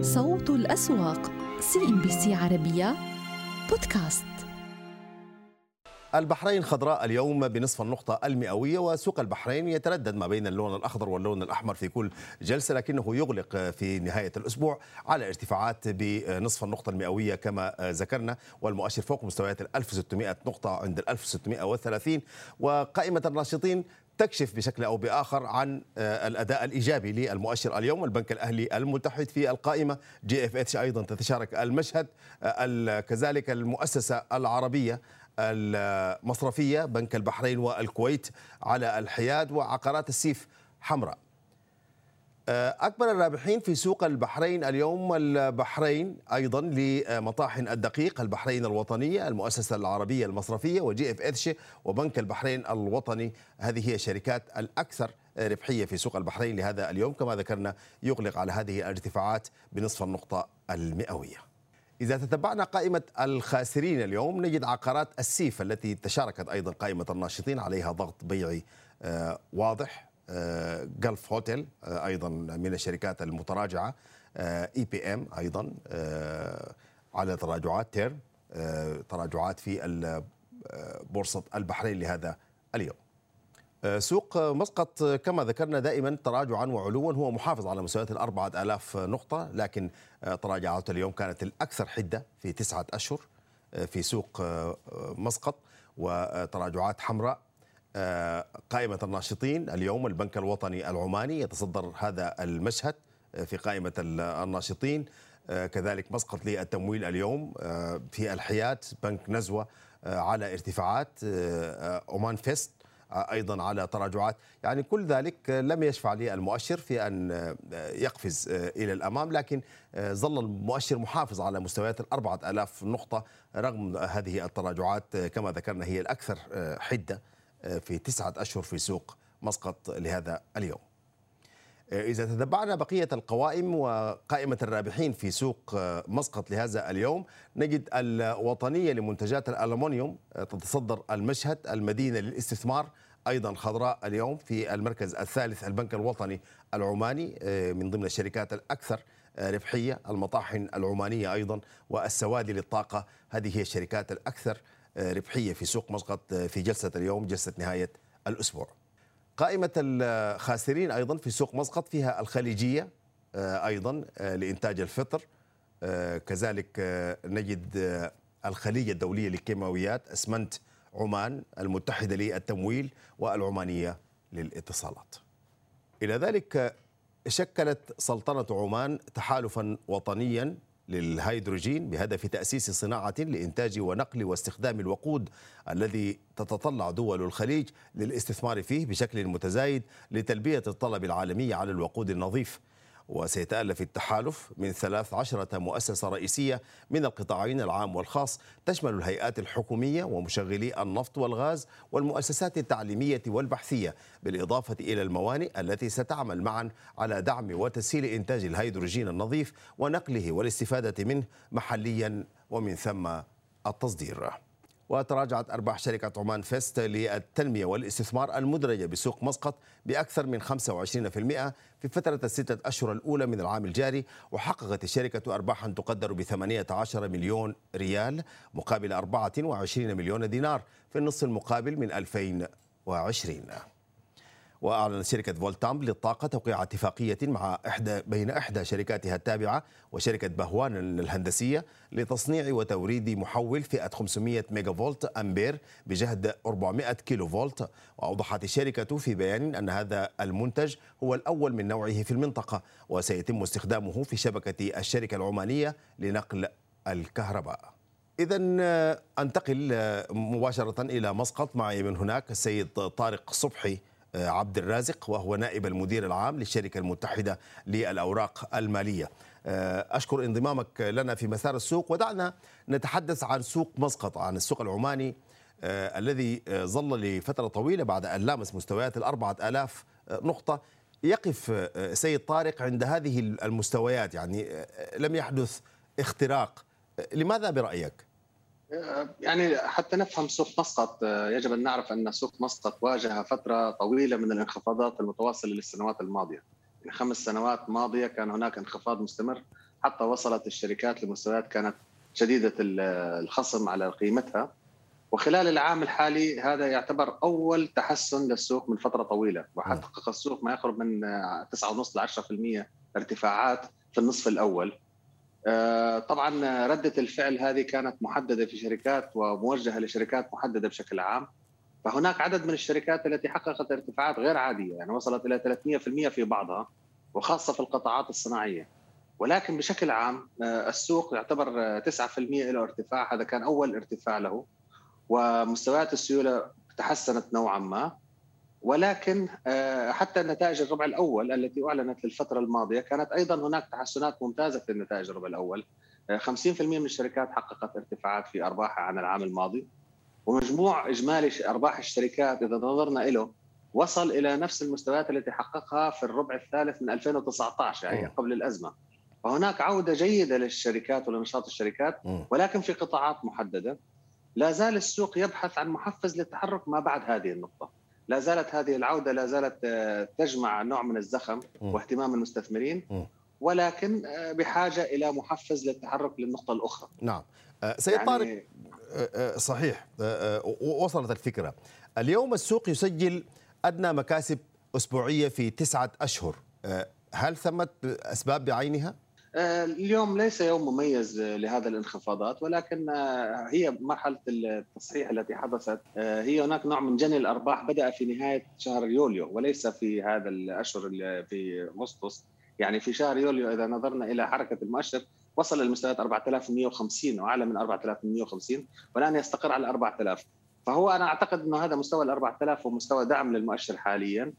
صوت الأسواق سي إم بي سي عربية بودكاست. البحرين خضراء اليوم بنصف النقطة المئوية وسوق البحرين يتردد ما بين اللون الأخضر واللون الأحمر في كل جلسة لكنه يغلق في نهاية الأسبوع على ارتفاعات بنصف النقطة المئوية كما ذكرنا والمؤشر فوق مستويات ال 1600 نقطة عند ال 1630 وقائمة الناشطين تكشف بشكل أو بآخر عن الأداء الإيجابي للمؤشر اليوم. البنك الأهلي المتحد في القائمة. GFH أيضا تتشارك المشهد كذلك المؤسسة العربية المصرفية بنك البحرين والكويت على الحياد وعقارات السيف حمراء. أكبر الرابحين في سوق البحرين اليوم البحرين أيضا لمطاحن الدقيق البحرين الوطنية المؤسسة العربية المصرفية و GFH وبنك البحرين الوطني. هذه هي الشركات الأكثر ربحية في سوق البحرين لهذا اليوم. كما ذكرنا يغلق على هذه الارتفاعات بنصف النقطة المئوية. إذا تتبعنا قائمة الخاسرين اليوم نجد عقارات السيف التي تشاركت أيضا قائمة الناشطين عليها ضغط بيعي واضح. Gulf Hotel أيضا من الشركات المتراجعة APM أيضا على تراجعات تيرم تراجعات في بورصة البحرين لهذا اليوم. سوق مسقط كما ذكرنا دائما تراجعا وعلوا هو محافظ على مستويات الأربعة آلاف نقطة لكن تراجعات اليوم كانت الأكثر حدة في تسعة أشهر في سوق مسقط وتراجعات حمراء قائمة الناشطين اليوم البنك الوطني العماني يتصدر هذا المشهد في قائمة الناشطين. كذلك مسقط للتمويل اليوم في الحياة بنك نزوة على ارتفاعات عمان فيست أيضا على تراجعات. يعني كل ذلك لم يشفع للمؤشر في أن يقفز إلى الأمام لكن ظل المؤشر محافظ على مستويات الأربعة ألاف نقطة رغم هذه التراجعات كما ذكرنا هي الأكثر حدة. في تسعة أشهر في سوق مسقط لهذا اليوم. إذا تتبعنا بقية القوائم وقائمة الرابحين في سوق مسقط لهذا اليوم نجد الوطنية لمنتجات الألمنيوم تتصدر المشهد المدينة للاستثمار أيضا خضراء اليوم في المركز الثالث البنك الوطني العماني من ضمن الشركات الأكثر ربحية المطاحن العمانية أيضا والسوادي للطاقة هذه هي الشركات الأكثر ربحية في سوق مسقط في جلسة اليوم جلسة نهاية الأسبوع. قائمة الخاسرين أيضا في سوق مسقط فيها الخليجية أيضا لإنتاج الفطر. كذلك نجد الخلية الدولية للكيماويات أسمنت عمان المتحدة للتمويل والعمانية للاتصالات. إلى ذلك شكلت سلطنة عمان تحالفا وطنيا للهيدروجين بهدف تأسيس صناعة لإنتاج ونقل واستخدام الوقود الذي تتطلع دول الخليج للاستثمار فيه بشكل متزايد لتلبية الطلب العالمي على الوقود النظيف. وسيتألف التحالف من ثلاث عشرة مؤسسة رئيسية من القطاعين العام والخاص تشمل الهيئات الحكومية ومشغلي النفط والغاز والمؤسسات التعليمية والبحثية بالإضافة إلى الموانئ التي ستعمل معا على دعم وتسهيل إنتاج الهيدروجين النظيف ونقله والاستفادة منه محليا ومن ثم التصدير. وتراجعت أرباح شركة عمان فيست للتنمية والاستثمار المدرجة بسوق مسقط بأكثر من 25% في فترة الستة أشهر الأولى من العام الجاري وحققت الشركة أرباحا تقدر ب 18 مليون ريال مقابل 24 مليون دينار في النصف المقابل من 2020 واعلنت شركة Voltamp للطاقة توقيع اتفاقية مع احدى بين إحدى شركاتها التابعة وشركة بهوان الهندسية لتصنيع وتوريد محول فئة 500 ميجا فولت أمبير بجهد 400 كيلو فولت وأوضحت الشركة في بيان أن هذا المنتج هو الأول من نوعه في المنطقة وسيتم استخدامه في شبكة الشركة العمانية لنقل الكهرباء. إذا أنتقل مباشرة إلى مسقط. معي من هناك السيد طارق صبحي. عبد الرازق وهو نائب المدير العام للشركة المتحدة للأوراق المالية. أشكر انضمامك لنا في مسار السوق ودعنا نتحدث عن سوق مسقط عن السوق العماني الذي ظل لفترة طويلة بعد أن لامس مستويات الأربعة آلاف نقطة. يقف سيد طارق عند هذه المستويات يعني لم يحدث اختراق. لماذا برأيك؟ يعني حتى نفهم سوق مسقط يجب أن نعرف أن سوق مسقط واجه فترة طويلة من الانخفاضات المتواصلة للسنوات الماضية. يعني خمس سنوات ماضية كان هناك انخفاض مستمر حتى وصلت الشركات لمستويات كانت شديدة الخصم على قيمتها. وخلال العام الحالي هذا يعتبر أول تحسن للسوق من فترة طويلة. وحقق السوق ما يقرب من 9.5 ل 10% ارتفاعات في النصف الأول. آه، طبعا ردة الفعل هذه كانت محددة في شركات وموجهة لشركات محددة بشكل عام. فهناك عدد من الشركات التي حققت ارتفاعات غير عادية يعني وصلت إلى 300% في بعضها وخاصة في القطاعات الصناعية. ولكن بشكل عام آه، السوق يعتبر 9% له ارتفاع هذا كان أول ارتفاع له ومستويات السيولة تحسنت نوعا ما. ولكن آه، حتى النتائج الربع الأول التي أعلنت للفترة الماضية كانت أيضا هناك تحسنات ممتازة في النتائج الربع الأول. 50% آه، من الشركات حققت ارتفاعات في أرباحها عن العام الماضي ومجموع إجمالي أرباح الشركات إذا نظرنا له وصل إلى نفس المستويات التي حققها في الربع الثالث من 2019 يعني قبل الأزمة. فهناك عودة جيدة للشركات ولنشاط الشركات ولكن في قطاعات محددة. لا زال السوق يبحث عن محفز للتحرك ما بعد هذه النقطة. لا زالت هذه العودة لا زالت آه، تجمع نوع من الزخم واهتمام المستثمرين. ولكن آه، بحاجة إلى محفز للتحرك للنقطة الأخرى. نعم. آه، سيد يعني طارق صحيح وصلت الفكرة. اليوم السوق يسجل أدنى مكاسب أسبوعية في تسعة أشهر. هل ثمت أسباب بعينها؟ آه، اليوم ليس يوم مميز لهذا الانخفاضات ولكن آه، هي مرحلة التصحيح التي حدثت. آه، هي هناك نوع من جني الأرباح بدأ في نهاية شهر يوليو وليس في هذا الأشهر في أغسطس. يعني في شهر يوليو إذا نظرنا إلى حركة المؤشر وصل لمستويات 4150 وأعلى من 4150 والآن يستقر على 4000 فهو أنا أعتقد إنه هذا مستوى ال 4000 هو مستوى دعم للمؤشر حاليا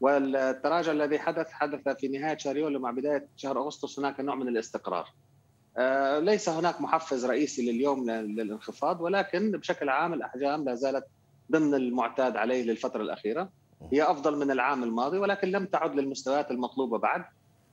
والتراجع الذي حدث حدث في نهاية شهر يوليو مع بداية شهر أغسطس هناك نوع من الاستقرار. آه، ليس هناك محفز رئيسي لليوم للانخفاض ولكن بشكل عام الأحجام لا زالت ضمن المعتاد عليه للفترة الأخيرة. هي أفضل من العام الماضي ولكن لم تعد للمستويات المطلوبة بعد.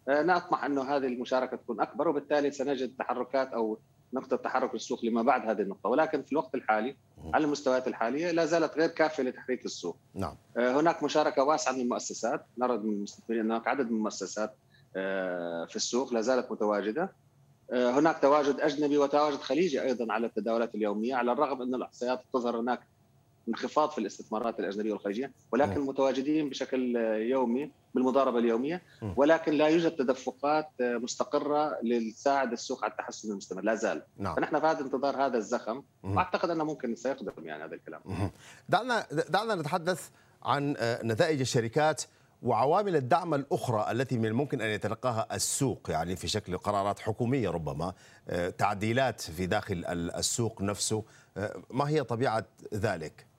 آه، نطمح إنه هذه المشاركة تكون أكبر وبالتالي سنجد تحركات أو نقطة تحرك السوق لما بعد هذه النقطة ولكن في الوقت الحالي على المستويات الحالية لا زالت غير كافية لتحريك السوق. نعم. آه، هناك مشاركة واسعة من المؤسسات، نرى من المستثمرين هناك عدد من المؤسسات آه، في السوق لا زالت متواجدة. آه، هناك تواجد أجنبي وتواجد خليجي أيضا على التداولات اليومية على الرغم أن الاحصائيات تظهر هناك انخفاض في الاستثمارات الأجنبية والخارجيه ولكن. متواجدين بشكل يومي بالمضاربة اليومية ولكن لا يوجد تدفقات مستقرة لتساعد السوق على التحسن المستمر لا زال. نعم. فنحن في هذا انتظار هذا الزخم. وأعتقد أنه ممكن سيقدم يعني هذا الكلام. دعنا دعنا نتحدث عن آه، نتائج الشركات وعوامل الدعم الأخرى التي من الممكن أن يتلقاها السوق يعني في شكل قرارات حكومية ربما آه، تعديلات في داخل السوق نفسه. آه، ما هي طبيعة ذلك؟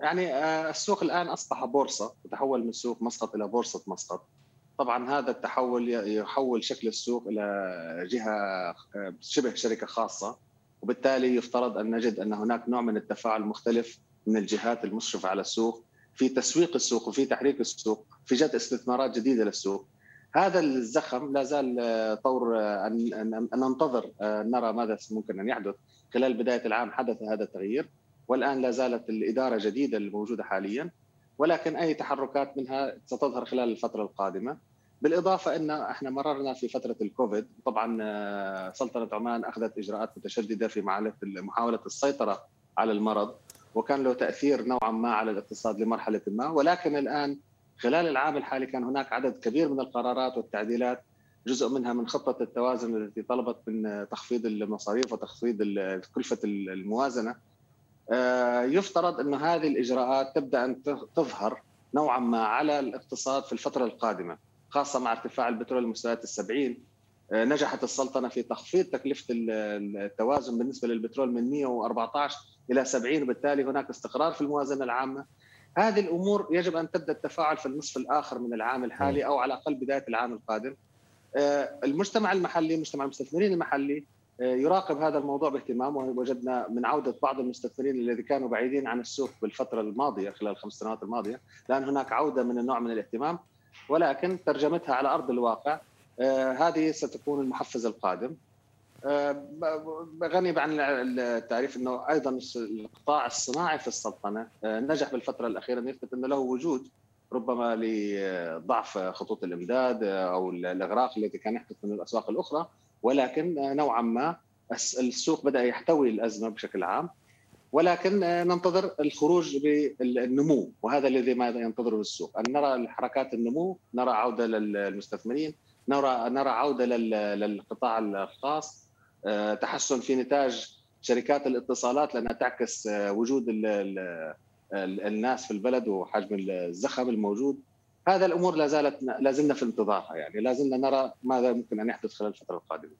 يعني آه، السوق الآن أصبح بورصة تحول من سوق مسقط إلى بورصة مسقط. طبعا هذا التحول يحول شكل السوق إلى جهة آه، شبه شركة خاصة. وبالتالي يفترض أن نجد أن هناك نوع من التفاعل مختلف من الجهات المشرفة على السوق في تسويق السوق وفي تحريك السوق في جذب استثمارات جديدة للسوق. هذا الزخم لا زال آه، طور أن ننتظر نرى ماذا ممكن أن يحدث. خلال بداية العام حدث هذا التغيير. والآن لا زالت الإدارة جديدة الموجودة حاليا ولكن أي تحركات منها ستظهر خلال الفترة القادمة. بالإضافة إن إحنا مررنا في فترة الكوفيد طبعا آه، سلطنة عمان أخذت إجراءات متشددة في محاولة السيطرة على المرض وكان له تأثير نوعا ما على الاقتصاد لمرحلة ما. ولكن الآن خلال العام الحالي كان هناك عدد كبير من القرارات والتعديلات جزء منها من خطة التوازن التي طلبت من تخفيض المصاريف وتخفيض كلفة الموازنة. يفترض أن هذه الإجراءات تبدأ أن تظهر نوعا ما على الاقتصاد في الفترة القادمة خاصة مع ارتفاع البترول لمستويات السبعين. آه، نجحت السلطنة في تخفيض تكلفة التوازن بالنسبة للبترول من 114 إلى 70 وبالتالي هناك استقرار في الموازنة العامة. هذه الأمور يجب أن تبدأ التفاعل في النصف الآخر من العام الحالي أو على الأقل بداية العام القادم. آه، المجتمع المحلي مجتمع المستثمرين المحلي يراقب هذا الموضوع باهتمام ووجدنا من عودة بعض المستثمرين الذين كانوا بعيدين عن السوق بالفترة الماضية خلال الخمس سنوات الماضية لأن هناك عودة من النوع من الاهتمام ولكن ترجمتها على أرض الواقع آه، هذه ستكون المحفز القادم. آه، غني عن التعريف إنه أيضا القطاع الصناعي في السلطنة آه، نجح بالفترة الأخيرة أن يثبت انه له وجود ربما لضعف خطوط الإمداد أو الأغراق التي كان يحدث من الأسواق الأخرى. ولكن نوعا ما السوق بدأ يحتوي الأزمة بشكل عام. ولكن ننتظر الخروج بالنمو وهذا الذي ما ينتظره السوق. أن نرى الحركات النمو نرى عودة للمستثمرين نرى نرى عودة للقطاع الخاص. آه، تحسن في نتاج شركات الاتصالات لأنها تعكس آه، وجود الناس في البلد وحجم الزخم الموجود. هذا الأمور لا زالت لا زلنا في انتظارها يعني لا زلنا نرى ماذا ممكن أن يحدث خلال الفترة القادمة.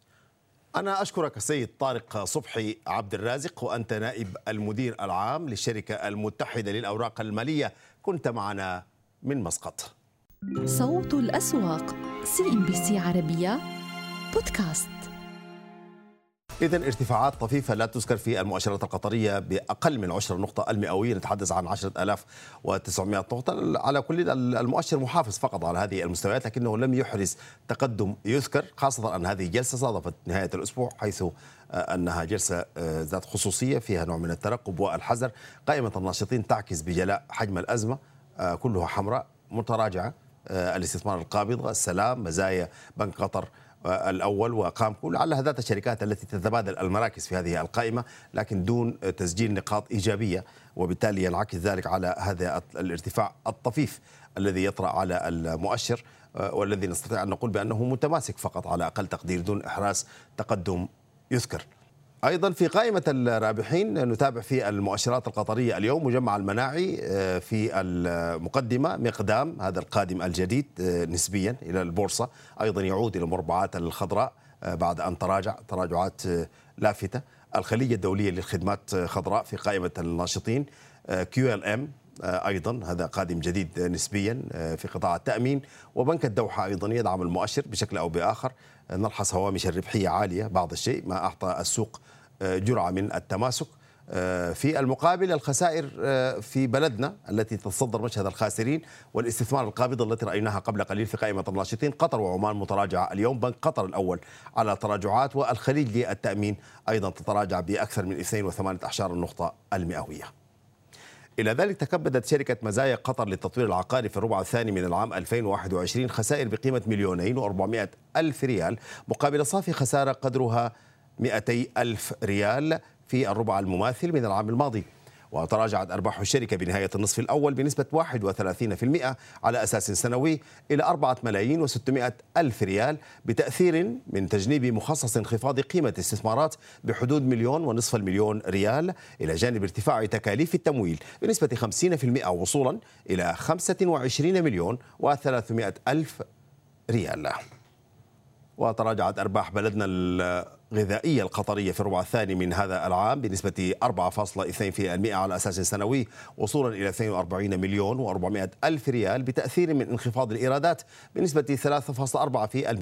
أنا أشكرك السيد طارق صبحي عبد الرازق وأنت نائب المدير العام للشركة المتحدة للأوراق المالية. كنت معنا من مسقط. صوت الأسواق CNBC عربية بودكاست. إذا ارتفاعات طفيفة لا تذكر في المؤشرات القطرية بأقل من 10 نقطة المئوية. نتحدث عن 10900 نقطة. على كل المؤشر محافظ فقط على هذه المستويات لكنه لم يحرز تقدم يذكر خاصة أن هذه جلسة صادفت نهاية الأسبوع حيث آه، أنها جلسة آه، ذات خصوصية فيها نوع من الترقب والحذر. قائمة الناشطين تعكس بجلاء حجم الأزمة آه، كلها حمراء متراجعة الاستثمار القابض السلام مزايا بنك قطر الأول وقامكو لعلها ذات الشركات التي تتبادل المراكز في هذه القائمة لكن دون تسجيل نقاط إيجابية وبالتالي ينعكس ذلك على هذا الارتفاع الطفيف الذي يطرأ على المؤشر والذي نستطيع أن نقول بأنه متماسك فقط على أقل تقدير دون إحراز تقدم يذكر. أيضا في قائمة الرابحين نتابع في المؤشرات القطرية اليوم مجمع المناعي آه، في المقدمة مقدام هذا القادم الجديد آه، نسبيا إلى البورصة أيضا يعود إلى المربعات الخضراء آه، بعد أن تراجع تراجعات لافتة. الخليه الدولية للخدمات خضراء في قائمة الناشطين كيو إل إم أيضا هذا قادم جديد نسبيا في قطاع التأمين. وبنك الدوحة أيضا يدعم المؤشر بشكل أو بآخر. نلحظ هوامش الربحية عالية بعض الشيء ما أعطى السوق جرعة من التماسك آه، في المقابل الخسائر آه، في بلدنا التي تتصدر مشهد الخاسرين والاستثمار القابض التي رأيناها قبل قليل في قائمة الناشطين قطر وعمان متراجعة اليوم بنك قطر الأول على تراجعات والخليج للتأمين أيضا تتراجع بأكثر من 2.8 النقطة المئوية. إلى ذلك تكبدت شركة مزايا قطر للتطوير العقاري في الربع الثاني من العام 2021 خسائر بقيمة مليونين و400 ألف ريال مقابل صافي خسارة قدرها 200 ألف ريال في الربع المماثل من العام الماضي. وتراجعت أرباح الشركة بنهاية النصف الأول بنسبة 31% على أساس سنوي إلى 4 ملايين و600 ألف ريال بتأثير من تجنيب مخصص انخفاض قيمة استثمارات بحدود مليون ونصف المليون ريال إلى جانب ارتفاع تكاليف التمويل بنسبة 50% وصولا إلى 25 مليون و300 ألف ريال. وتراجعت أرباح بلدنا الغذائية القطرية في الربع الثاني من هذا العام بنسبة 4.2% على أساس سنوي وصولا إلى 42 مليون و400 ألف ريال بتأثير من انخفاض الإيرادات بنسبة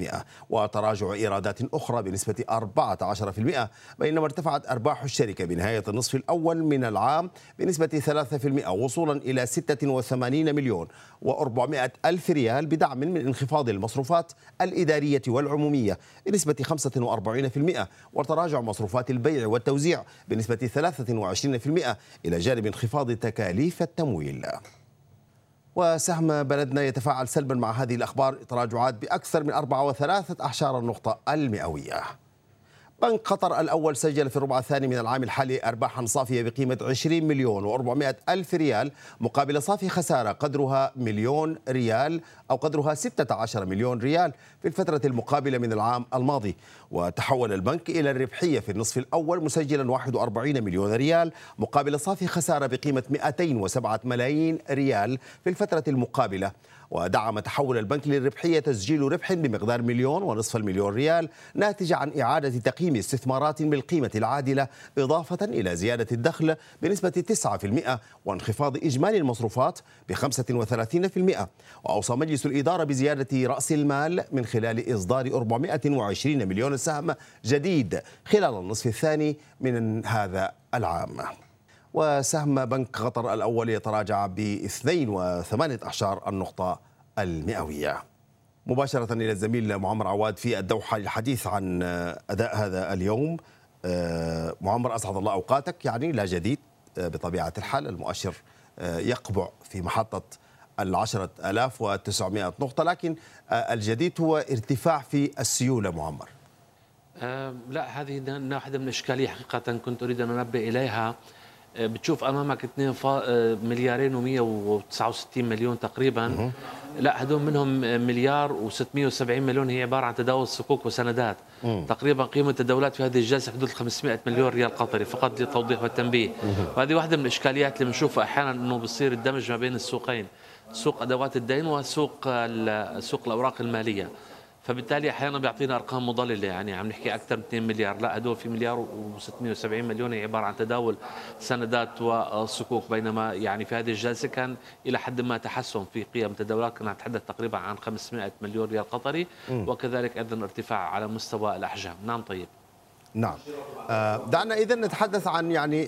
3.4% وتراجع إيرادات أخرى بنسبة 14% بينما ارتفعت أرباح الشركة بنهاية النصف الأول من العام بنسبة 3% وصولا إلى 86 مليون و400 ألف ريال بدعم من انخفاض المصروفات الإدارية والعمومية بنسبة 45% وتراجع مصروفات البيع والتوزيع بنسبة 23% إلى جانب انخفاض تكاليف التمويل. وسهم بلدنا يتفاعل سلبا مع هذه الأخبار تراجعات بأكثر من 4.3 النقطة المئوية. بنك قطر الأول سجل في الربع الثاني من العام الحالي أرباحا صافية بقيمة 20 مليون و400 ألف ريال مقابل صافي خسارة قدرها مليون ريال أو قدرها 16 مليون ريال في الفترة المقابلة من العام الماضي. وتحول البنك إلى الربحية في النصف الأول مسجلا 41 مليون ريال مقابل صافي خسارة بقيمة 207 ملايين ريال في الفترة المقابلة. ودعم تحول البنك للربحية تسجيل ربح بمقدار مليون ونصف المليون ريال ناتجة عن إعادة تقييم استثمارات بالقيمة العادلة إضافة إلى زيادة الدخل بنسبة 9% وانخفاض إجمالي المصروفات ب 35% وأوصى مجلس الإدارة بزيادة رأس المال من خلال إصدار 420 مليون سهم جديد خلال النصف الثاني من هذا العام. وسهم بنك قطر الأول يتراجع ب 2.8 النقطة المئوية. مباشرة إلى الزميل معمر عواد في الدوحة للحديث عن أداء هذا اليوم. آه، معمر أسعد الله أوقاتك. يعني لا جديد آه، بطبيعة الحال المؤشر آه، يقبع في محطة ال 10900 نقطة. لكن الجديد هو ارتفاع في السيولة معمر. لا هذه واحدة من الإشكالية حقيقة كنت أريد أن أنبه إليها. بتشوف أمامك 2 مليارين و169 مليون تقريبا. لا هدول منهم مليار و670 مليون هي عبارة عن تداول صكوك وسندات. مم. تقريبا قيمة التداولات في هذه الجلسة حدود 500 مليون ريال قطري فقط للتوضيح والتنبيه. وهذه واحدة من الإشكاليات اللي بنشوفها أحيانا إنه بصير الدمج ما بين السوقين سوق أدوات الدين وسوق سوق الأوراق المالية. فبالتالي أحيانا بيعطينا أرقام مضللة يعني عم نحكي أكثر من 2 مليار لا هدول في مليار و670 مليون هي عبارة عن تداول سندات وصكوك بينما يعني في هذه الجلسة كان إلى حد ما تحسن في قيم التداولات كنا نتحدث تقريبا عن 500 مليون ريال قطري وكذلك أيضا ارتفاع على مستوى الأحجام. نعم طيب. نعم. دعنا إذا نتحدث عن يعني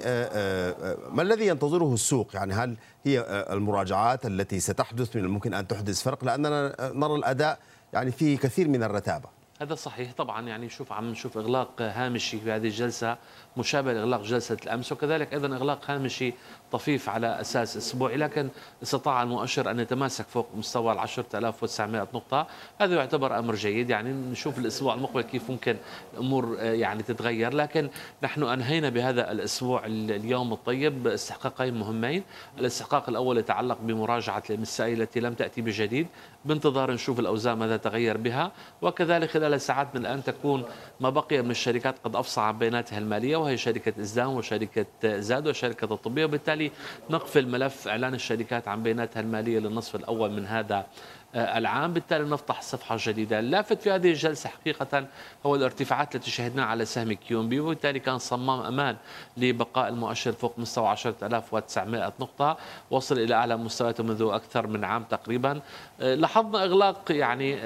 ما الذي ينتظره السوق؟ يعني هل هي المراجعات التي ستحدث من الممكن أن تحدث فرق؟ لأننا نرى الأداء يعني في كثير من الرتابة. هذا صحيح طبعا يعني شوف عم نشوف إغلاق هامشي في هذه الجلسة مشابه لإغلاق جلسة الأمس وكذلك أيضا إغلاق هامشي طفيف على أساس أسبوعي لكن استطاع المؤشر أن يتماسك فوق مستوى ال 10900 نقطة. هذا يعتبر أمر جيد يعني نشوف الأسبوع المقبل كيف ممكن الأمور يعني تتغير. لكن نحن أنهينا بهذا الأسبوع اليوم الطيب استحقاقين مهمين. الاستحقاق الأول يتعلق بمراجعة المسائل التي لم تأتي بجديد. بانتظار نشوف الاوزان ماذا تغير بها وكذلك خلال ساعات من الآن تكون ما بقي من الشركات قد افصح عن بياناتها المالية وهي شركة ازدان وشركة زاد وشركة الطبية وبالتالي نقفل ملف إعلان الشركات عن بياناتها المالية للنصف الأول من هذا العام. بالتالي نفتح صفحة جديدة. اللافت في هذه الجلسة حقيقة هو الارتفاعات التي شهدناها على سهم QNB وبالتالي كان صمام أمان لبقاء المؤشر فوق مستوى 10900 نقطة وصل إلى أعلى مستوياته منذ أكثر من عام تقريبا. لاحظنا إغلاق يعني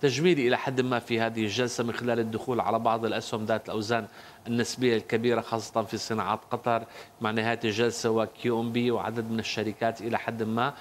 تجميلي إلى حد ما في هذه الجلسة من خلال الدخول على بعض الأسهم ذات الأوزان النسبية الكبيرة خاصة في صناعات قطر مع نهاية الجلسة و QNB وعدد من الشركات إلى حد ما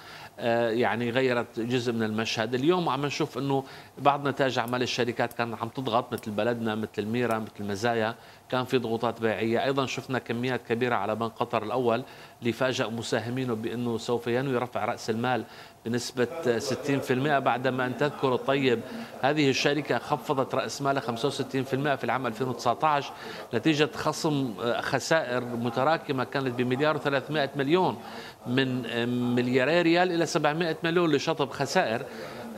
يعني غيرت جزء من المشهد. اليوم عم نشوف إنه بعض نتائج أعمال الشركات كانت عم تضغط مثل بلدنا مثل الميرا مثل مزايا كان في ضغوطات بيعية. أيضا شفنا كميات كبيرة على بنك قطر الأول اللي فاجأ مساهمينه بأنه سوف ينوي رفع رأس المال بنسبة 60% بعدما أن تذكر الطيب. هذه الشركة خفضت رأس مالها 65% في العام 2019 نتيجة خصم خسائر متراكمة كانت بمليار و300 مليون من ملياري ريال إلى 700 مليون لشطب خسائر.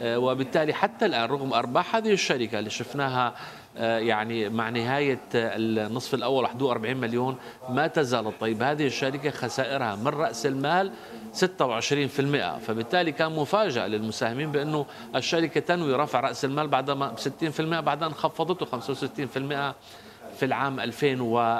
وبالتالي حتى الآن رغم أرباح هذه الشركة اللي شفناها يعني مع نهاية النصف الأول 41 مليون ما تزال طيب هذه الشركة خسائرها من رأس المال 26% فبالتالي كان مفاجأة للمساهمين بأنه الشركة تنوي رفع رأس المال بعدما 60% بعد أن خفضته 65% في العام 2000 و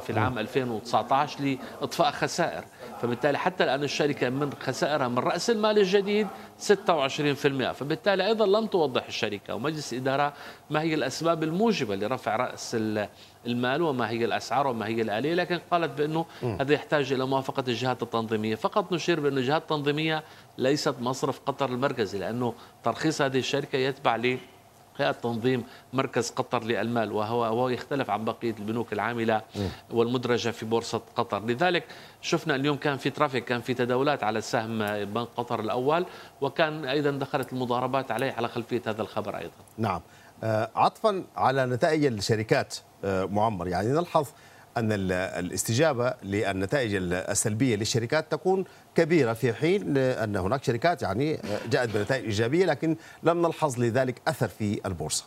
في العام 2019 لإطفاء خسائر. فبالتالي حتى الآن الشركة من خسائرها من رأس المال الجديد 26% فبالتالي أيضا لم توضح الشركة ومجلس الاداره ما هي الأسباب الموجبة لرفع رأس المال وما هي الأسعار وما هي الآلية. لكن قالت بأنه هذا يحتاج إلى موافقة الجهات التنظيمية. فقط نشير بان الجهات التنظيمية ليست مصرف قطر المركزي لأنه ترخيص هذه الشركة يتبع هيئة تنظيم مركز قطر للمال وهو هو يختلف عن بقية البنوك العاملة والمدرجة في بورصة قطر. لذلك شفنا اليوم كان في ترافيك كان في تداولات على سهم بنك قطر الأول وكان أيضا دخلت المضاربات عليه على خلفية هذا الخبر أيضا. نعم. عطفا على نتائج الشركات معمر. يعني نلحظ أن الاستجابة للنتائج السلبية للشركات تكون كبيرة في حين أن هناك شركات يعني جاءت بنتائج إيجابية لكن لم نلحظ لذلك أثر في البورصة.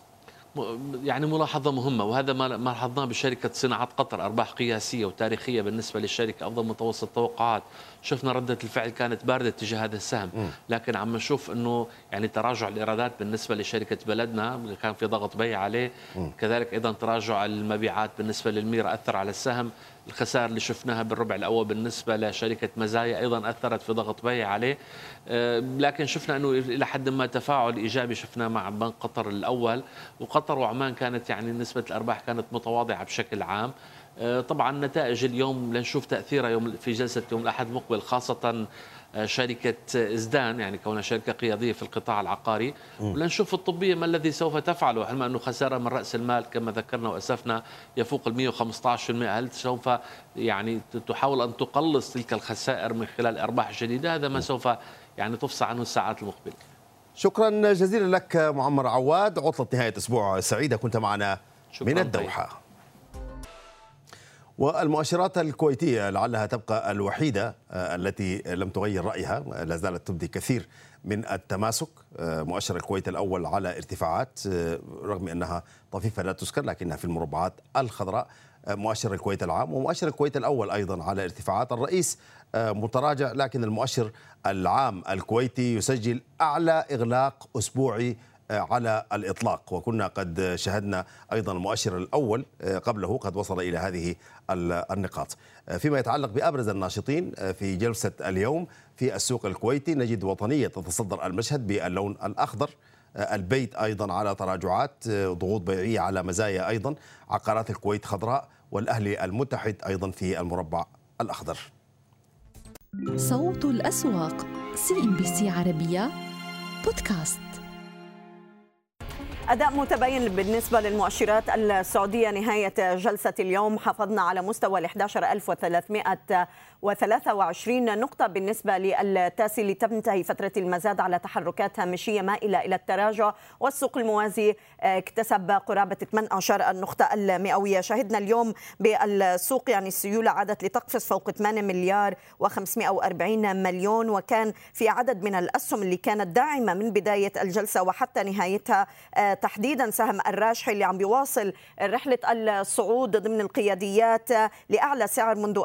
يعني ملاحظة مهمة وهذا ما لاحظناه بشركة صناعة قطر أرباح قياسية وتاريخية بالنسبة للشركة أفضل متوسط التوقعات شفنا ردة الفعل كانت باردة تجاه هذا السهم. لكن عم نشوف أنه يعني تراجع الإيرادات بالنسبة لشركة بلدنا كان في ضغط بيع عليه. كذلك أيضا تراجع المبيعات بالنسبة للميرا أثر على السهم. الخسائر اللي شفناها بالربع الأول بالنسبة لشركة مزايا أيضا أثرت في ضغط بيع عليه. لكن شفنا إنه إلى حد ما تفاعل إيجابي شفناه مع بنك قطر الأول. وقطر وعمان كانت يعني نسبة الأرباح كانت متواضعة بشكل عام. طبعا نتائج اليوم لنشوف تاثيرها يوم في جلسة يوم الأحد مقبل خاصة شركة إزدان يعني كونها شركة قيادية في القطاع العقاري. ولنشوف الطبية ما الذي سوف تفعله علما أنه خسارة من رأس المال كما ذكرنا وأسفنا يفوق ال 115% هل سوف يعني تحاول أن تقلص تلك الخسائر من خلال أرباح جديدة هذا ما سوف يعني تفصى عنه الساعات المقبلة. شكرا جزيلا لك معمر عواد. عطلة نهاية أسبوع سعيدة كنت معنا من الدوحة. طيب. والمؤشرات الكويتية لعلها تبقى الوحيدة آه، التي لم تغير رأيها لا زالت تبدي كثير من التماسك. آه، مؤشر الكويت الأول على ارتفاعات آه، رغم أنها طفيفة لا تذكر لكنها في المربعات الخضراء مؤشر الكويت العام ومؤشر الكويت الأول أيضا على ارتفاعات. الرئيس متراجع لكن المؤشر العام الكويتي يسجل أعلى إغلاق أسبوعي على الإطلاق. وكنا قد شهدنا أيضا المؤشر الأول قبله قد وصل إلى هذه النقاط. فيما يتعلق بأبرز الناشطين في جلسة اليوم في السوق الكويتي نجد وطنية تتصدر المشهد باللون الأخضر البيت أيضا على تراجعات ضغوط بيعية على مزايا أيضا عقارات الكويت خضراء والأهلي المتحد أيضا في المربع الأخضر. صوت الأسواق CNBC عربية بودكاست. أداء متباين بالنسبة للمؤشرات السعودية نهاية جلسة اليوم حافظنا على مستوى ال 11323 نقطة بالنسبة للتاسي لتنتهي فترة المزاد على تحركات هامشية مائلة إلى التراجع والسوق الموازي اكتسب قرابة 18 النقطة المئوية. شهدنا اليوم بالسوق يعني السيولة عادت لتقفز فوق 8 مليار و540 مليون وكان في عدد من الأسهم اللي كانت داعمة من بداية الجلسة وحتى نهايتها تحديدا سهم الراجحي اللي عم بيواصل رحلة الصعود ضمن القياديات لأعلى سعر منذ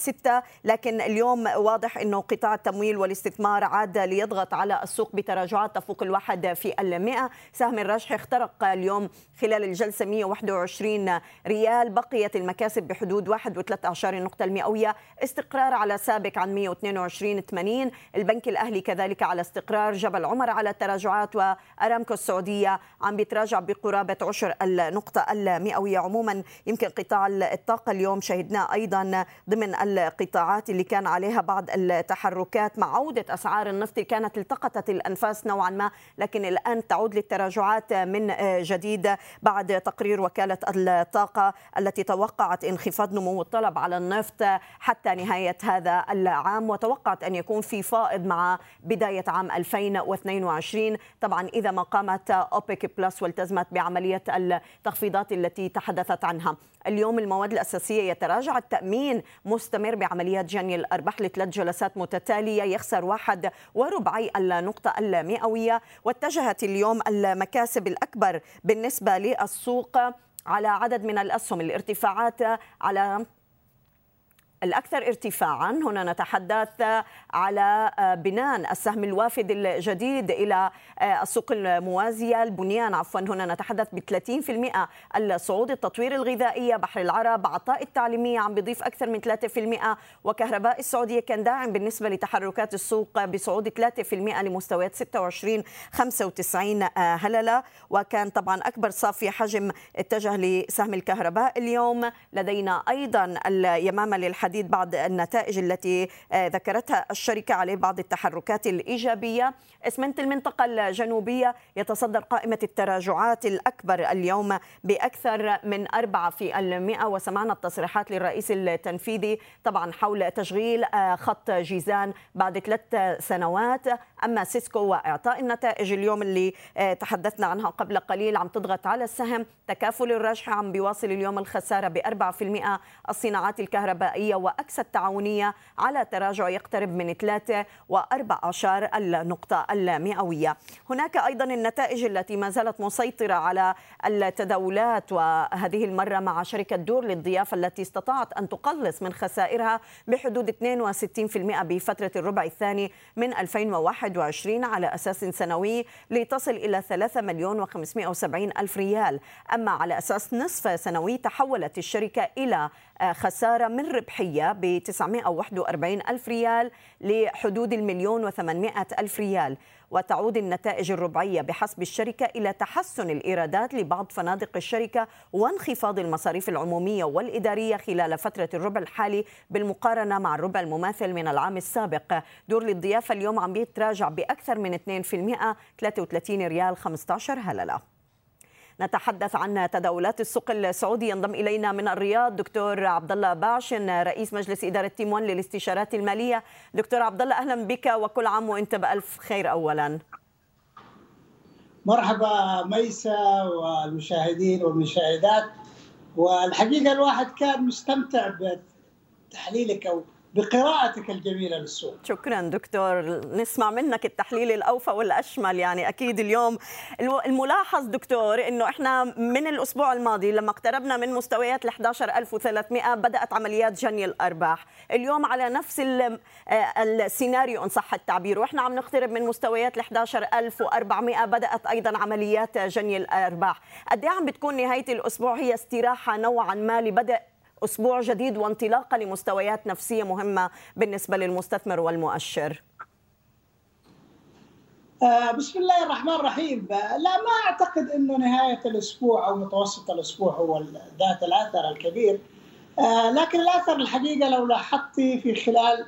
2006 لكن اليوم واضح أنه قطاع التمويل والاستثمار عاد ليضغط على السوق بتراجعات تفوق الواحد في المئة. سهم الراجحي اخترق اليوم خلال الجلسة 121 ريال. بقيت المكاسب بحدود 1.13 نقطة المئوية. استقرار على سابق عن 122 80 البنك الأهلي كذلك على استقرار. جبل عمر على التراجعات وأرامكو السعودية عم بيتراجع بقرابة عشر النقطة المئوية. عموما يمكن قطاع الطاقة اليوم شهدناه أيضا ضمن القطاعات اللي كان عليها بعض التحركات مع عودة أسعار النفط كانت التقطت الأنفاس نوعا ما لكن الآن تعود للتراجعات من جديد بعد تقرير وكالة الطاقة التي توقعت انخفاض نمو الطلب على النفط حتى نهاية هذا العام وتوقعت أن يكون في فائض مع بداية عام 2022 طبعا إذا ما قامت أوبك بلس والتزمت بعملية التخفيضات التي تحدثت عنها. اليوم المواد الأساسية يتراجع التأمين مستمر بعمليات جني الأرباح لثلاث جلسات متتالية يخسر واحد وربعي النقطة المئوية. واتجهت اليوم المكاسب الأكبر بالنسبة للسوق على عدد من الأسهم. الارتفاعات على الأكثر ارتفاعا. هنا نتحدث على بنان السهم الوافد الجديد إلى السوق الموازية البنيان عفوا. هنا نتحدث ب 30% الصعود التطوير الغذائية بحر العرب عطاء التعليمية عم بيضيف أكثر من 3% وكهرباء السعودية كان داعم بالنسبة لتحركات السوق بصعود 3% لمستويات 26 95 هللة. وكان طبعا أكبر صافي حجم اتجه لسهم الكهرباء اليوم. لدينا أيضا اليمامة للحديث الحديد بعض النتائج التي آه، ذكرتها الشركة عليه بعض التحركات الإيجابية. إسمنت المنطقة الجنوبية يتصدر قائمة التراجعات الأكبر اليوم بأكثر من أربعة في المئة وسمعنا التصريحات للرئيس التنفيذي طبعا حول تشغيل آه، خط جيزان بعد ثلاث سنوات. أما سيسكو وإعطاء النتائج اليوم اللي آه، تحدثنا عنها قبل قليل عم تضغط على السهم. تكافل الرجح عم بيواصل اليوم الخسارة بأربعة في المئة. الصناعات الكهربائية وأكسى التعاونية على تراجع يقترب من 3 و14 النقطة المئوية. هناك أيضا النتائج التي ما زالت مسيطرة على التداولات وهذه المرة مع شركة دور للضيافة التي استطاعت أن تقلص من خسائرها بحدود 62% بفترة الربع الثاني من 2021 على أساس سنوي لتصل إلى 3 مليون و570 ألف ريال. أما على أساس نصف سنوي تحولت الشركة إلى خسارة من ربحية ب 941 ألف ريال لحدود المليون و800 ألف ريال. وتعود النتائج الربعية بحسب الشركة إلى تحسن الإيرادات لبعض فنادق الشركة وانخفاض المصاريف العمومية والإدارية خلال فترة الربع الحالي بالمقارنة مع الربع المماثل من العام السابق. دور للضيافة اليوم عم بيتراجع بأكثر من 2% 33 ريال 15 هللة. نتحدث عن تداولات السوق السعودي ينضم إلينا من الرياض دكتور عبد الله باشن رئيس مجلس إدارة Team 1 للاستشارات المالية. دكتور عبد الله أهلا بك وكل عام وأنت بألف خير اولا. مرحبا ميسا والمشاهدين والمشاهدات. والحقيقة الواحد كان مستمتع بتحليلك أو بقراءتك الجميلة للسوق. شكرا دكتور. نسمع منك التحليل الأوفى والأشمل. يعني أكيد اليوم الملاحظ دكتور إنه إحنا من الأسبوع الماضي لما اقتربنا من مستويات ال 11300 بدأت عمليات جني الأرباح. اليوم على نفس السيناريو إن صح التعبير. وإحنا عم نقترب من مستويات ال 11400 بدأت أيضا عمليات جني الأرباح. قد عم بتكون نهاية الأسبوع؟ هي استراحة نوعا ما لبدء أسبوع جديد وانطلاقة لمستويات نفسية مهمة بالنسبة للمستثمر والمؤشر آه بسم الله الرحمن الرحيم لا ما أعتقد انه نهاية الأسبوع أو متوسط الأسبوع هو ذات الأثر الكبير آه لكن الأثر الحقيقة لو لاحظتي في خلال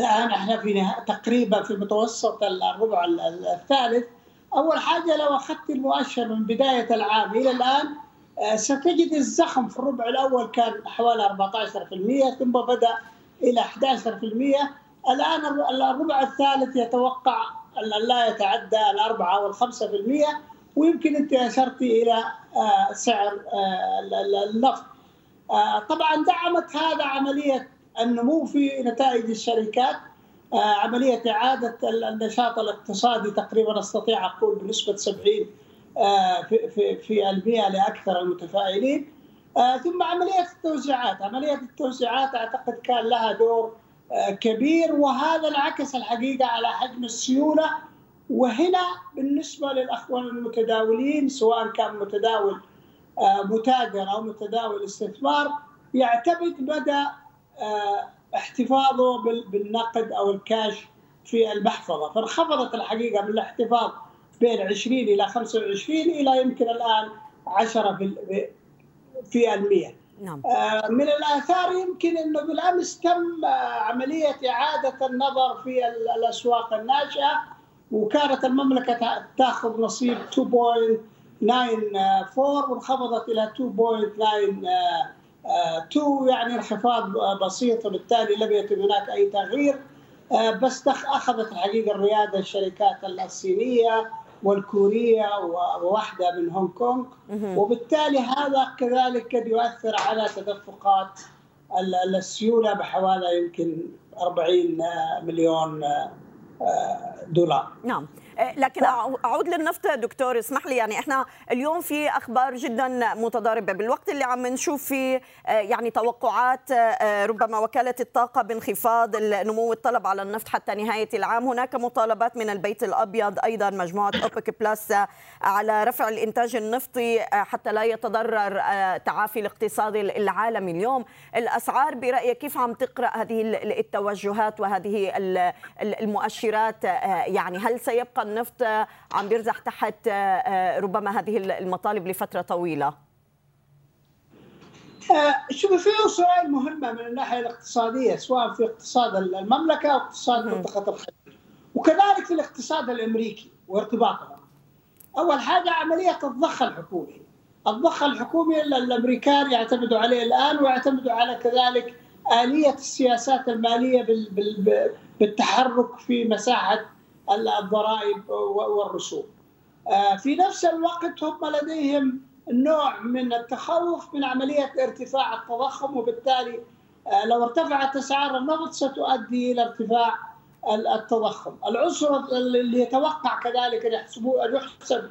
الآن إحنا في. تقريبا في متوسط الربع الثالث أول حاجة لو أخذت المؤشر من بداية العام إلى الآن ستجد الزخم في الربع الأول كان حوالي 14% ثم بدأ إلى 11% الآن الربع الثالث يتوقع أن لا يتعدى الأربعة أو الخمسة في المية ويمكن أنت أشرت إلى سعر النفط. طبعا دعمت هذا عملية النمو في نتائج الشركات. عملية إعادة النشاط الاقتصادي تقريبا أستطيع أقول بنسبة 70 في في في المئة لأكثر المتفائلين. ثم عملية التوزيعات، عملية التوزيعات أعتقد كان لها دور كبير وهذا انعكس الحقيقة على حجم السيولة. وهنا بالنسبة للأخوان المتداولين سواء كان متداول متاجر أو متداول استثمار يعتمد مدى احتفاظه بالنقد أو الكاش في المحفظة، فانخفضت الحقيقة من الاحتفاظ بين 20 إلى 25 إلى يمكن الآن 10 في في المية نعم. من الآثار يمكن إنه بالامس تم عملية إعادة النظر في الأسواق الناشئه وكانت المملكة تأخذ نصيب 2.94 وانخفضت إلى 2.92 يعني انخفاض بسيط وبالتالي لم يتم هناك أي تغيير بس أخذت الحقيقة الريادة الشركات الصينية والكورية وواحدة من هونغ كونغ. وبالتالي هذا كذلك قد يؤثر على تدفقات السيولة بحوالي يمكن 40 مليون دولار. نعم. لكن أعود للنفط دكتور اسمح لي يعني إحنا اليوم في أخبار جدا متضاربة. بالوقت اللي عم نشوف فيه يعني توقعات ربما وكالة الطاقة بانخفاض نمو الطلب على النفط حتى نهاية العام. هناك مطالبات من البيت الأبيض أيضا مجموعة أوبك بلس على رفع الإنتاج النفطي حتى لا يتضرر تعافي الاقتصاد العالمي اليوم. الأسعار برأيك كيف عم تقرأ هذه التوجهات وهذه المؤشرات؟ يعني هل سيبقى النفط عم بيرزح تحت ربما هذه المطالب لفترة طويلة. شوفي في سؤال مهمة من الناحية الاقتصادية سواء في اقتصاد المملكة أو اقتصاد منطقة الخليج. وكذلك في الاقتصاد الأمريكي وارتباطه أول حاجة عملية الضخ الحكومي. الضخ الحكومي الأمريكان يعتمدوا عليه الآن ويعتمدوا على كذلك آلية السياسات المالية بالتحرك في مساحة الضرائب والرسوم. في نفس الوقت هم لديهم نوع من التخوف من عملية ارتفاع التضخم وبالتالي لو ارتفعت أسعار النفط ستؤدي إلى ارتفاع التضخم. العنصر اللي يتوقع كذلك أن يحسب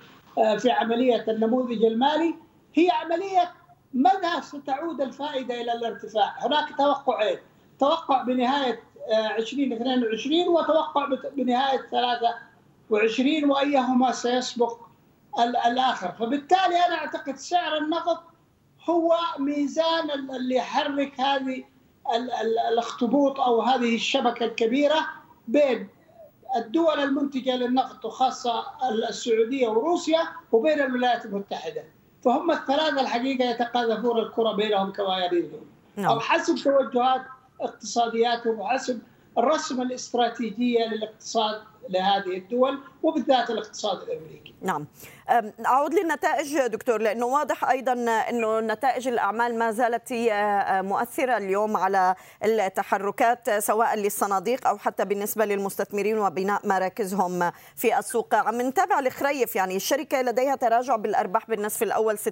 في عملية النموذج المالي هي عملية متى ستعود الفائدة إلى الارتفاع. هناك توقعين. توقع بنهاية 2022 وتوقع بنهاية 23 وأيهما سيسبق الآخر. فبالتالي أنا أعتقد سعر النفط هو ميزان اللي يحرك هذه الاخطبوط أو هذه الشبكة الكبيرة بين الدول المنتجة للنفط وخاصة السعودية وروسيا وبين الولايات المتحدة. فهم الثلاثة الحقيقة يتقاذفون الكرة بينهم كما يريدون. أو حسب توجهات اقتصادياتهم وحسب الرسم الاستراتيجية للاقتصاد لهذه الدول وبالذات الاقتصاد الأمريكي. نعم. أعود للنتائج دكتور لأنه واضح أيضا انه نتائج الأعمال ما زالت هي مؤثرة اليوم على التحركات سواء للصناديق أو حتى بالنسبة للمستثمرين وبناء مراكزهم في السوق عم نتابع الخريف يعني الشركة لديها تراجع بالأرباح بالنصف الأول 16%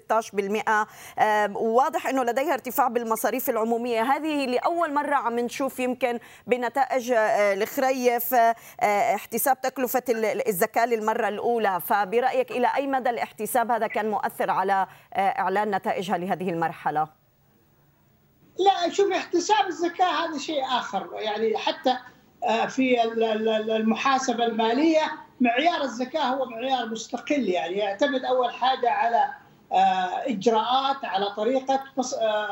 وواضح أنه لديها ارتفاع بالمصاريف العمومية هذه لأول مرة عم نشوف يمكن بنتائج الخريف احتساب تكلفة الزكاة للمرة الأولى. فبرأيك إلى أي مدى الاحتساب؟ هذا كان مؤثر على إعلان نتائجها لهذه المرحلة. لا شوف احتساب الزكاة هذا شيء آخر. يعني حتى في المحاسبة المالية معيار الزكاة هو معيار مستقل. يعني يعتمد أول حاجة على إجراءات على طريقة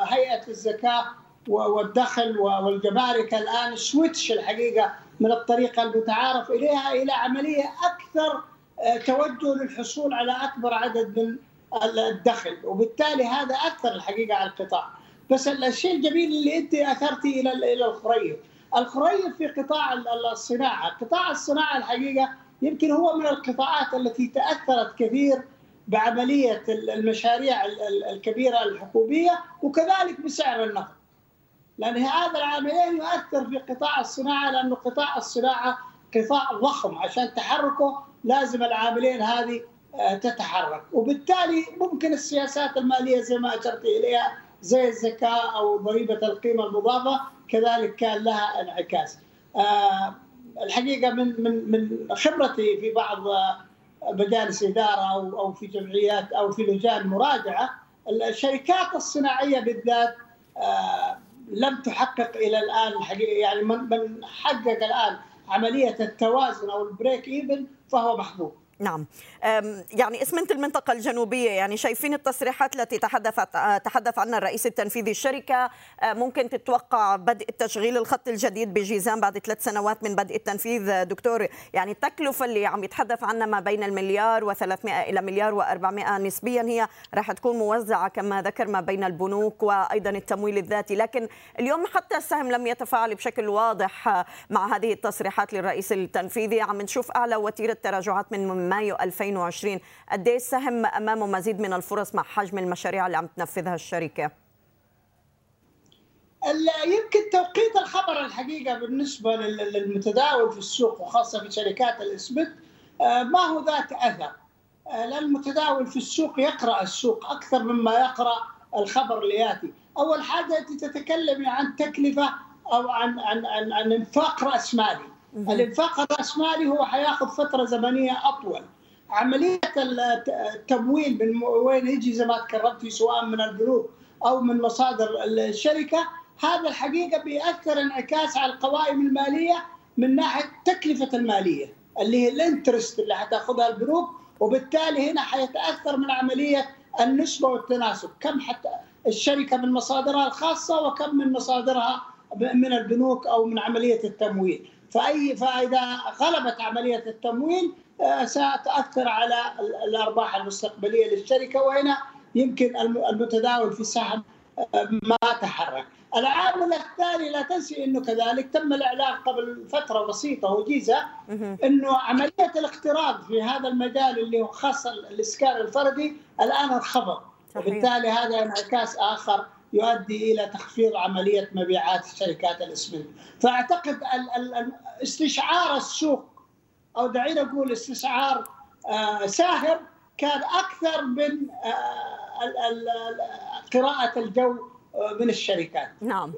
هيئة الزكاة والدخل والجمارك. الآن سويتش الحقيقة من الطريقة المتعارف إليها إلى عملية أكثر توجه للحصول على أكبر عدد من الدخل. وبالتالي هذا اثر الحقيقة على القطاع. بس الشيء الجميل اللي أنت أثرتي إلى إلى الخريف. الخريف في قطاع الصناعة. قطاع الصناعة الحقيقة يمكن هو من القطاعات التي تأثرت كثير بعملية المشاريع الكبيرة الحكومية وكذلك بسعر النفط. لأن هذا العاملين يؤثر في قطاع الصناعة لأنه قطاع الصناعة قطاع ضخم عشان تحركه لازم العاملين هذه تتحرك وبالتالي ممكن السياسات المالية زي ما أشرت إليها زي الزكاة أو ضريبة القيمة المضافة كذلك كان لها انعكاس. الحقيقة من من من خبرتي في بعض مجالس إدارة أو أو في جمعيات أو في لجان مراجعة الشركات الصناعية بالذات لم تحقق إلى الآن يعني من حقق الآن عملية التوازن أو ال break even فهو محظوظ. نعم. يعني اسمنت المنطقة الجنوبية يعني شايفين التصريحات التي تحدث تحدث عنها الرئيس التنفيذي الشركة ممكن تتوقع بدء تشغيل الخط الجديد بجيزان بعد ثلاث سنوات من بدء التنفيذ؟ دكتور يعني التكلفة اللي عم يتحدث عنها ما بين المليار و300 إلى مليار و400 نسبيا هي راح تكون موزعة كما ذكر ما بين البنوك وأيضا التمويل الذاتي. لكن اليوم حتى السهم لم يتفاعل بشكل واضح مع هذه التصريحات للرئيس التنفيذي. عم نشوف أعلى وتيرة تراجعات من مايو 2020 قد إيه السهم أمامه مزيد من الفرص مع حجم المشاريع اللي عم تنفذها الشركة؟ يمكن توقيت الخبر الحقيقة بالنسبة للمتداول في السوق وخاصة في شركات الاسمنت ما هو ذات أثر. لأن المتداول في السوق يقرأ السوق أكثر مما يقرأ الخبر اللي يأتي. أول حاجة أنت تتكلمي عن تكلفة أو عن عن عن, عن إنفاق رأس مالي. الانفاق الراسمالي هو حياخذ فترة زمنية أطول. عملية التمويل من وين يجي زي ما تكرمتي سواء من البنوك أو من مصادر الشركة هذا الحقيقة بيأثر انعكاس على القوائم المالية من ناحية تكلفة المالية اللي هي الانترست اللي حتاخذها البنوك وبالتالي هنا حيتأثر من عملية النسبة والتناسب. كم حتى الشركة من مصادرها الخاصة وكم من مصادرها من البنوك أو من عملية التمويل. فأي فإذا غلبت عملية التمويل ستاثر على الأرباح المستقبلية للشركة وهنا يمكن المتداول في السهم ما تحرك. العامل الثاني لا تنسي إنه كذلك تم الإعلان قبل فترة بسيطة وجيزة إنه عملية الاقتراض في هذا المجال اللي هو خاص الإسكان الفردي الآن انخفض. وبالتالي هذا انعكاس آخر يؤدي إلى تخفيض عملية مبيعات شركات الإسمنت. فأعتقد استشعار السوق أو دعينا نقول استشعار ساهم كان أكثر من قراءة الجو من الشركات. نعم.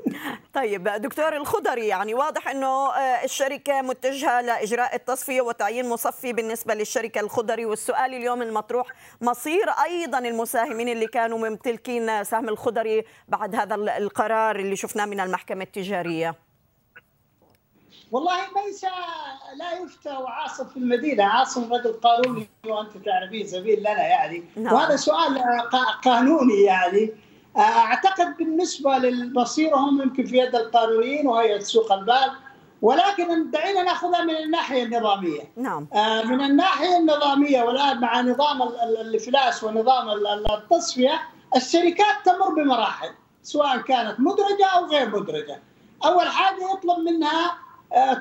طيب دكتور الخضري يعني واضح إنه الشركة متجهة لإجراء التصفية وتعيين مصفي بالنسبة للشركة الخضري والسؤال اليوم المطروح مصير أيضا المساهمين اللي كانوا ممتلكين سهم الخضري بعد هذا القرار اللي شفناه من المحكمة التجارية؟ والله ليس لا يفتى وعاصم في المدينة عاصم رجل قانوني وانت تعرفين زميل لنا يعني. نعم. وهذا سؤال قانوني يعني. أعتقد بالنسبة لمصيرهم يمكن في يد القانونيين وهي سوق المال ولكن دعينا نأخذها من الناحية النظامية. نعم. من الناحية النظامية والآن مع نظام الإفلاس ونظام التصفية الشركات تمر بمراحل سواء كانت مدرجة أو غير مدرجة. أول حاجة يطلب منها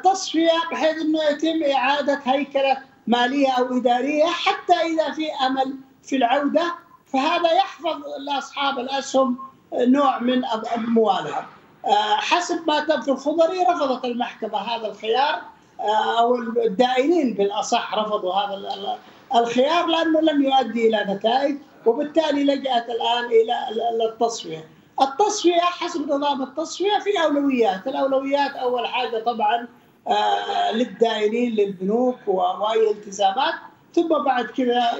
تصفية بحيث إنه يتم إعادة هيكلة مالية أو إدارية حتى إذا في أمل في العودة فهذا يحفظ لأصحاب الأسهم نوع من اموالها. حسب ما في الخضري رفضت المحكمة هذا الخيار أو الدائنين بالأصح رفضوا هذا الخيار لأنه لم يؤدي إلى نتائج وبالتالي لجأت الآن إلى التصفية. التصفية حسب نظام التصفية في أولويات، الأولويات أول حاجة طبعا آه للدائنين للبنوك واي التزامات ثم بعد كذا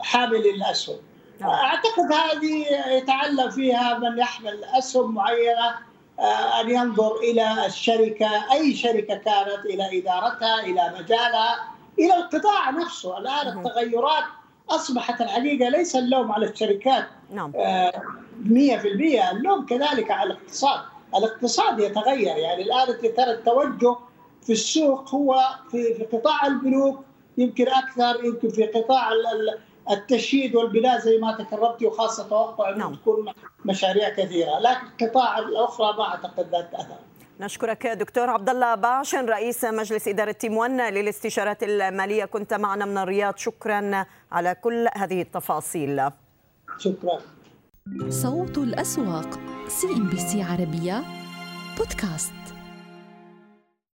لحامل الأسهم. نعم. أعتقد هذه يتعلم فيها من يحمل أسهم معينة آه أن ينظر إلى الشركة أي شركة كانت إلى إدارتها إلى مجالها إلى القطاع نفسه. الآن التغيرات أصبحت الحقيقة ليس اللوم على الشركات. نعم. 100% آه اللوم كذلك على الاقتصاد. الاقتصاد يتغير. يعني الآن ترى التوجه في السوق هو في في قطاع البنوك يمكن أكثر يمكن في قطاع التشييد والبناء زي ما تكرمتي وخاصة توقع انه نعم. تكون مشاريع كثيرة. لكن القطاع الأخرى ما أعتقد ذات اثر نشكرك دكتور عبد الله باشن رئيس مجلس إدارة Team One للاستشارات المالية. كنت معنا من الرياض. شكرا على كل هذه التفاصيل. شكرا. صوت الأسواق CNBC عربية بودكاست.